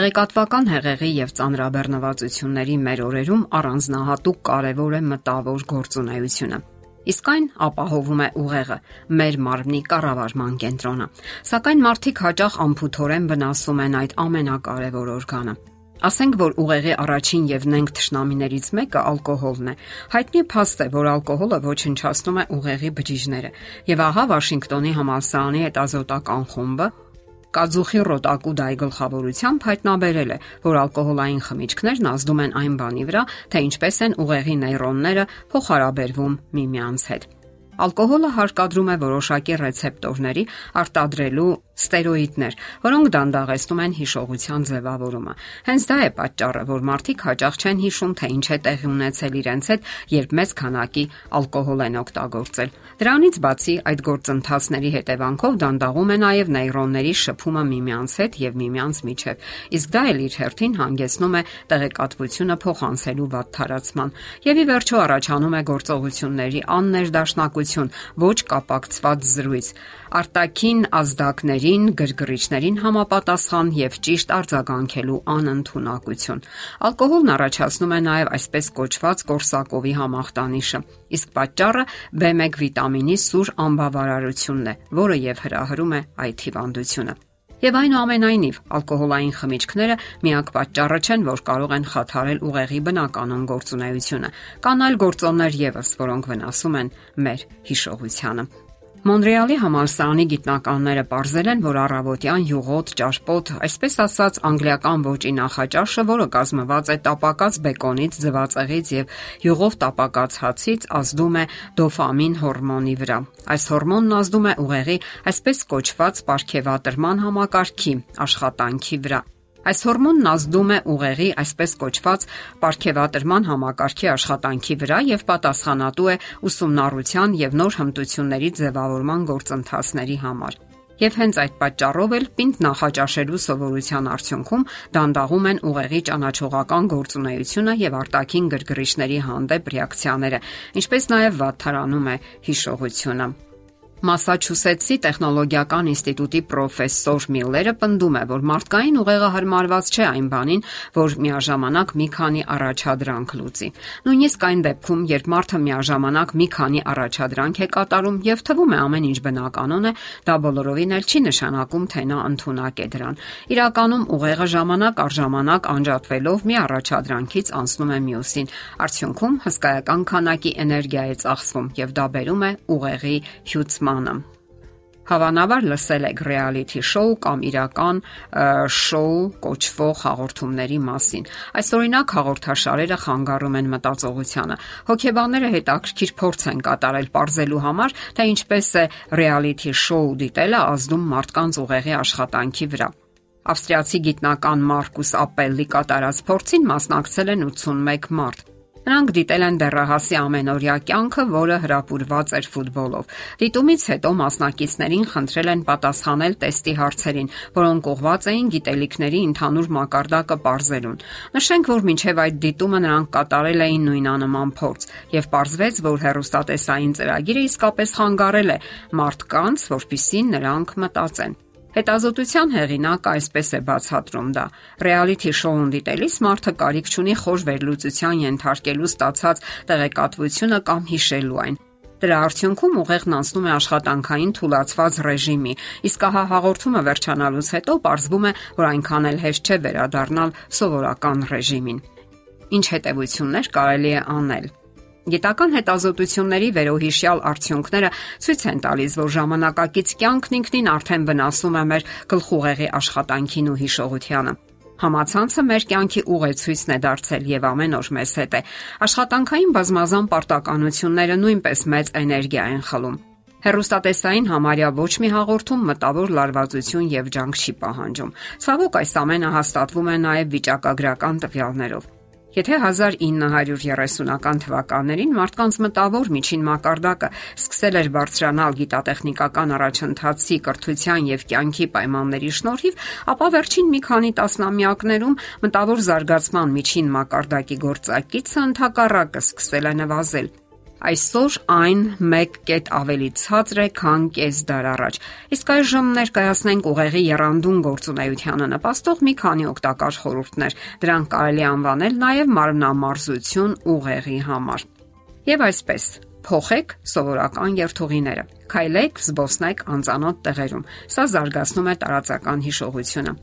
Տեղեկատվական հեղեղի եւ ծանրաբեռնվածությունների մեր օրերում առանձնահատուկ կարևոր է մտավոր գործունեությունը։ Իսկ այն ապահովում է ուղեղը, մեր մարմնի կառավարման կենտրոնը։ Սակայն մարդիկ հաճախ ամփոփորեն վնասում են այդ ամենակարևոր օրգանը։ Ասենք որ ուղեղի առաջին եւ նենք ճշնամիներից մեկը ալկոհոլն է։ Հայտնի փաստ է, որ ալկոհոլը ոչնչացնում է ուղեղի բջիջները։ Եվ ահա Վաշինգտոնի համալսարանի հետազոտական խումբը Կազուխի Ռոտակուդայի գլխավորությամբ հայտնաբերել է, որ ալկոհոլային խմիչքներն ազդում են այն բանի վրա, թե ինչպես են ուղեղի նեյրոնները փոխհարաբերվում միմյանց հետ։ Ալկոհոլը հարկադրում է որոշակի ռեցեպտորների արտադրելու ստերոիդներ, որոնք դանդաղեցնում են հիշողության ձևավորումը։ Հենց դա է պատճառը, որ մարդիկ հաճախ չեն հիշում, թե ինչ է տեղի ունեցել իրենց հետ, երբ մեծ քանակի ալկոհոլ են օգտագործել։ Դրանից բացի այդ գործընթացների հետևանքով դանդաղում է նաև նեյրոնների շփումը միմյանց հետ եւ միմյանց միջև։ Իսկ դա էլ իր հերթին հանգեցնում է տեղեկատվությունը փոխանցելու վատ թարացման։ Եվ ի վերջո առաջանում է գործողությունների աններդաշնակություն, ոչ կապակցված զրույց, արտաքին ազդակներին, գրգռիչներին համապատասխան եւ ճիշտ արձագանքելու անընդունակություն։ Ալկոհոլն առաջացնում է նաեւ այսպես կոչված կորսակովի համախտանիշը, իսկ պատճառը B1 վիտամինի սուր անբավարարությունն է, որը եւ հրահրում է այդ հիվանդությունը։ Եվ այնուամենայնիվ, ալկոհոլային խմիչքները միակ պատճառը չեն, որ կարող են խաթարել ուղեղի բնականon գործունեությունը։ Կան այլ գործոններ եւս, որոնք վնասում են մեր հիշողությանը։ Մոնրեալի համալսարանի գիտնականները ողջել են, որ առավոտյան յուղոտ, ճաշպոտ, այսպես ասած, անգլիական ոճի նախաճաշը, որը կազմված է տապակած բեկոնից, ձվածեղից եւ յուղով տապակած հացից, ազդում է դոֆամին հորմոնի վրա։ Այս հորմոնն ազդում է ուղեղի այսպես կոչված ապարքեվատրման համակարգի աշխատանքի վրա։ Այս հորմոնն ազդում է ուղեղի այսպես կոչված ապարքեվատրման համակարգի աշխատանքի վրա եւ պատասխանատու է ուսումնառության եւ նոր հմտությունների ձևավորման գործընթացների համար։ Եվ հենց այդ պատճառով էլ պինդ նախաճաշելու սովորության արդյունքում դանդաղում են ուղեղի ճանաչողական գործունեությունը եւ արտաքին գրգռիչների հանդեպ ռեակցիաները, ինչպես նաեւ վատթարանում է հիշողությունը։ Մասաչուսեթսի տեխնոլոգիական ինստիտուտի պրոֆեսոր Միլլերը պնդում է, որ մարդկային ուղեղը հարմարված չէ այն բանին, որ միաժամանակ մի քանի առաջադրանք լուծի։ Նույնիսկ այն դեպքում, երբ մարդը միաժամանակ մի քանի առաջադրանք է կատարում եւ թվում է ամեն ինչ բնականon է, դա բոլորովին էլ չի նշանակում, թե նա ընդունակ է դրան։ Իրականում ուղեղը ժամանակ առ ժամանակ անջատվելով մի առաջադրանքից անցնում է մյուսին։ Արդյունքում հսկայական քանակի էներգիա է ծախսվում եւ դա բերում է ուղեղի հյուծման ստեղծմանը։ Հավանաբար լսել եք reality show կամ իրական շոու կոչվող հաղորդումների մասին։ Այսօրինակ հաղորդաշարերը խանգարում են մտածողությանը։ Հոգեբանները հետաքրքիր փորձ են կատարել ողջելու համար, թե ինչպես է reality show դիտելը ազդում մարդկանց ուղեղի աշխատանքի վրա։ Ավստրիացի գիտնական Մարկուս Ապելլի կատարած փորձին մասնակցել են 81 մարդ։ Նրանք դիտել են դեռահասի ամենօրյա կյանքը, որը հրապուրված էր ֆուտբոլով։ Դիտումից հետո մասնակիցներին խնդրել են պատասխանել տեստի հարցերին, որոնք ուղղված էին գիտելիքների ընդհանուր մակարդակը ողջելուն։ Նշենք, որ մինչև այդ դիտումը նրանք կատարել էին նույնանման փորձ, եւ ողջվեց, որ հերոստատեսային ծրագիրը իսկապես խանգարել է մարդկանց, որpիսին նրանք մտածեն։ Հետազոտության հեղինակը այսպես է բացատրում դա. Ռեալիթի շոուն դիտելիս մարդը կարիք ունի խոր վերլուծության ենթարկելու ստացած տեղեկատվությունը կամ հիշելու այն։ Դրա արդյունքում ուղեղն անցնում է աշխատանքային թուլացված ռեժիմի, իսկ ահա հաղորդումը վերջանալուց հետո ողջվում է, որ այնքան էլ հեշտ չէ վերադառնալ սովորական ռեժիմին։ Ինչ հետևություններ կարելի է անել։ Գիտական հետազոտությունների վերոհիշյալ արդյունքները ցույց են տալիս, որ ժամանակակից կյանքն ինքնին արդեն վնասում է մեր գլխուղեղի աշխատանքին ու հիշողությանը։ Համացանցը մեր կյանքի ուղեցույցն է դարձել եւ ամեն օր մեզ հետ է։ Աշխատանքային բազմազան պարտականությունները նույնպես մեծ էներգիա են խլում։ Հերոստատեսային համարյա ոչ մի հաղորդում մտավոր լարվածություն եւ ջանք չի պահանջում։ Ցավոք այս ամենը հաստատվում է նաեւ վիճակագրական տվյալներով։ Եթե 1930-ական թվականներին մարդկանց մտավոր միջին մակարդակը սկսել էր բարձրանալ գիտատեխնիկական առաջընթացի, կրթության եւ կյանքի պայմանների շնորհիվ, ապա վերջին մի քանի տասնամյակներում մտավոր զարգացման միջին մակարդակի գործակիցը ընդհակառակը սկսել է նվազել։ Այսօր այն 1 կետ ավելի ցածր է, քան կես դար առաջ։ Իսկ այժմ ներկայացնենք ուղեղի երանդուն գործունեությանը նպաստող մի քանի օգտակար խորհուրդներ։ Դրանք կարելի անվանել նաև մարմնամարզություն ուղեղի համար։ Եվ այսպես, փոխեք սովորական երթուղիները։ Քայլեք, զբոսնեք անծանոթ տեղերում։ Սա զարգացնում է տարածական հիշողությունը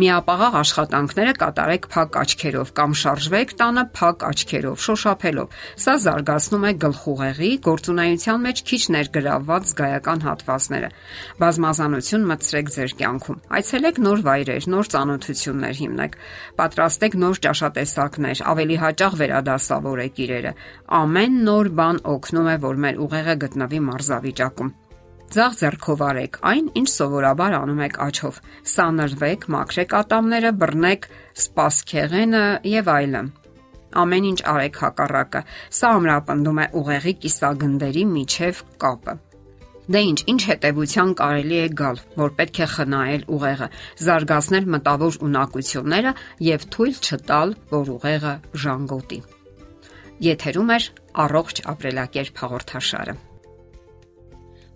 միապաղաղ աշխատանքները կատարեք փակ աչքերով կամ շարժվեք տանը փակ աչքերով, շոշափելով։ Սա զարգացնում է գլխուղեղի գործունեության մեջ քիչ ներգրավված զգայական հատվածները։ Բազմազանություն մտցրեք ձեր կյանքում։ Այցելեք նոր վայրեր, նոր ծանոթություններ հիմնեք։ Պատրաստեք նոր ճաշատեսակներ, ավելի հաճախ վերադասավորեք իրերը։ Ամեն նոր բան օգնում է, որ մեր ուղեղը գտնվի մարզավիճակում Ձախ ձեռքով արեք այն, ինչ սովորաբար անում եք աչով։ Սանրվեք, մաքրեք ատամները, բռնեք սպասքեղենը եւ այլն։ Ամեն ինչ արեք հակառակը։ Սա ամրապնդում է ուղեղի կիսագնդերի միջև կապը։ Դե ինչ, ինչ հետևության կարելի է գալ, որ պետք է խնայել ուղեղը, զարգացնել մտավոր ունակությունները եւ թույլ չտալ, որ ուղեղը ժանգոտի։ Եթերում է առողջ ապրելակերպ հաղորդաշարը։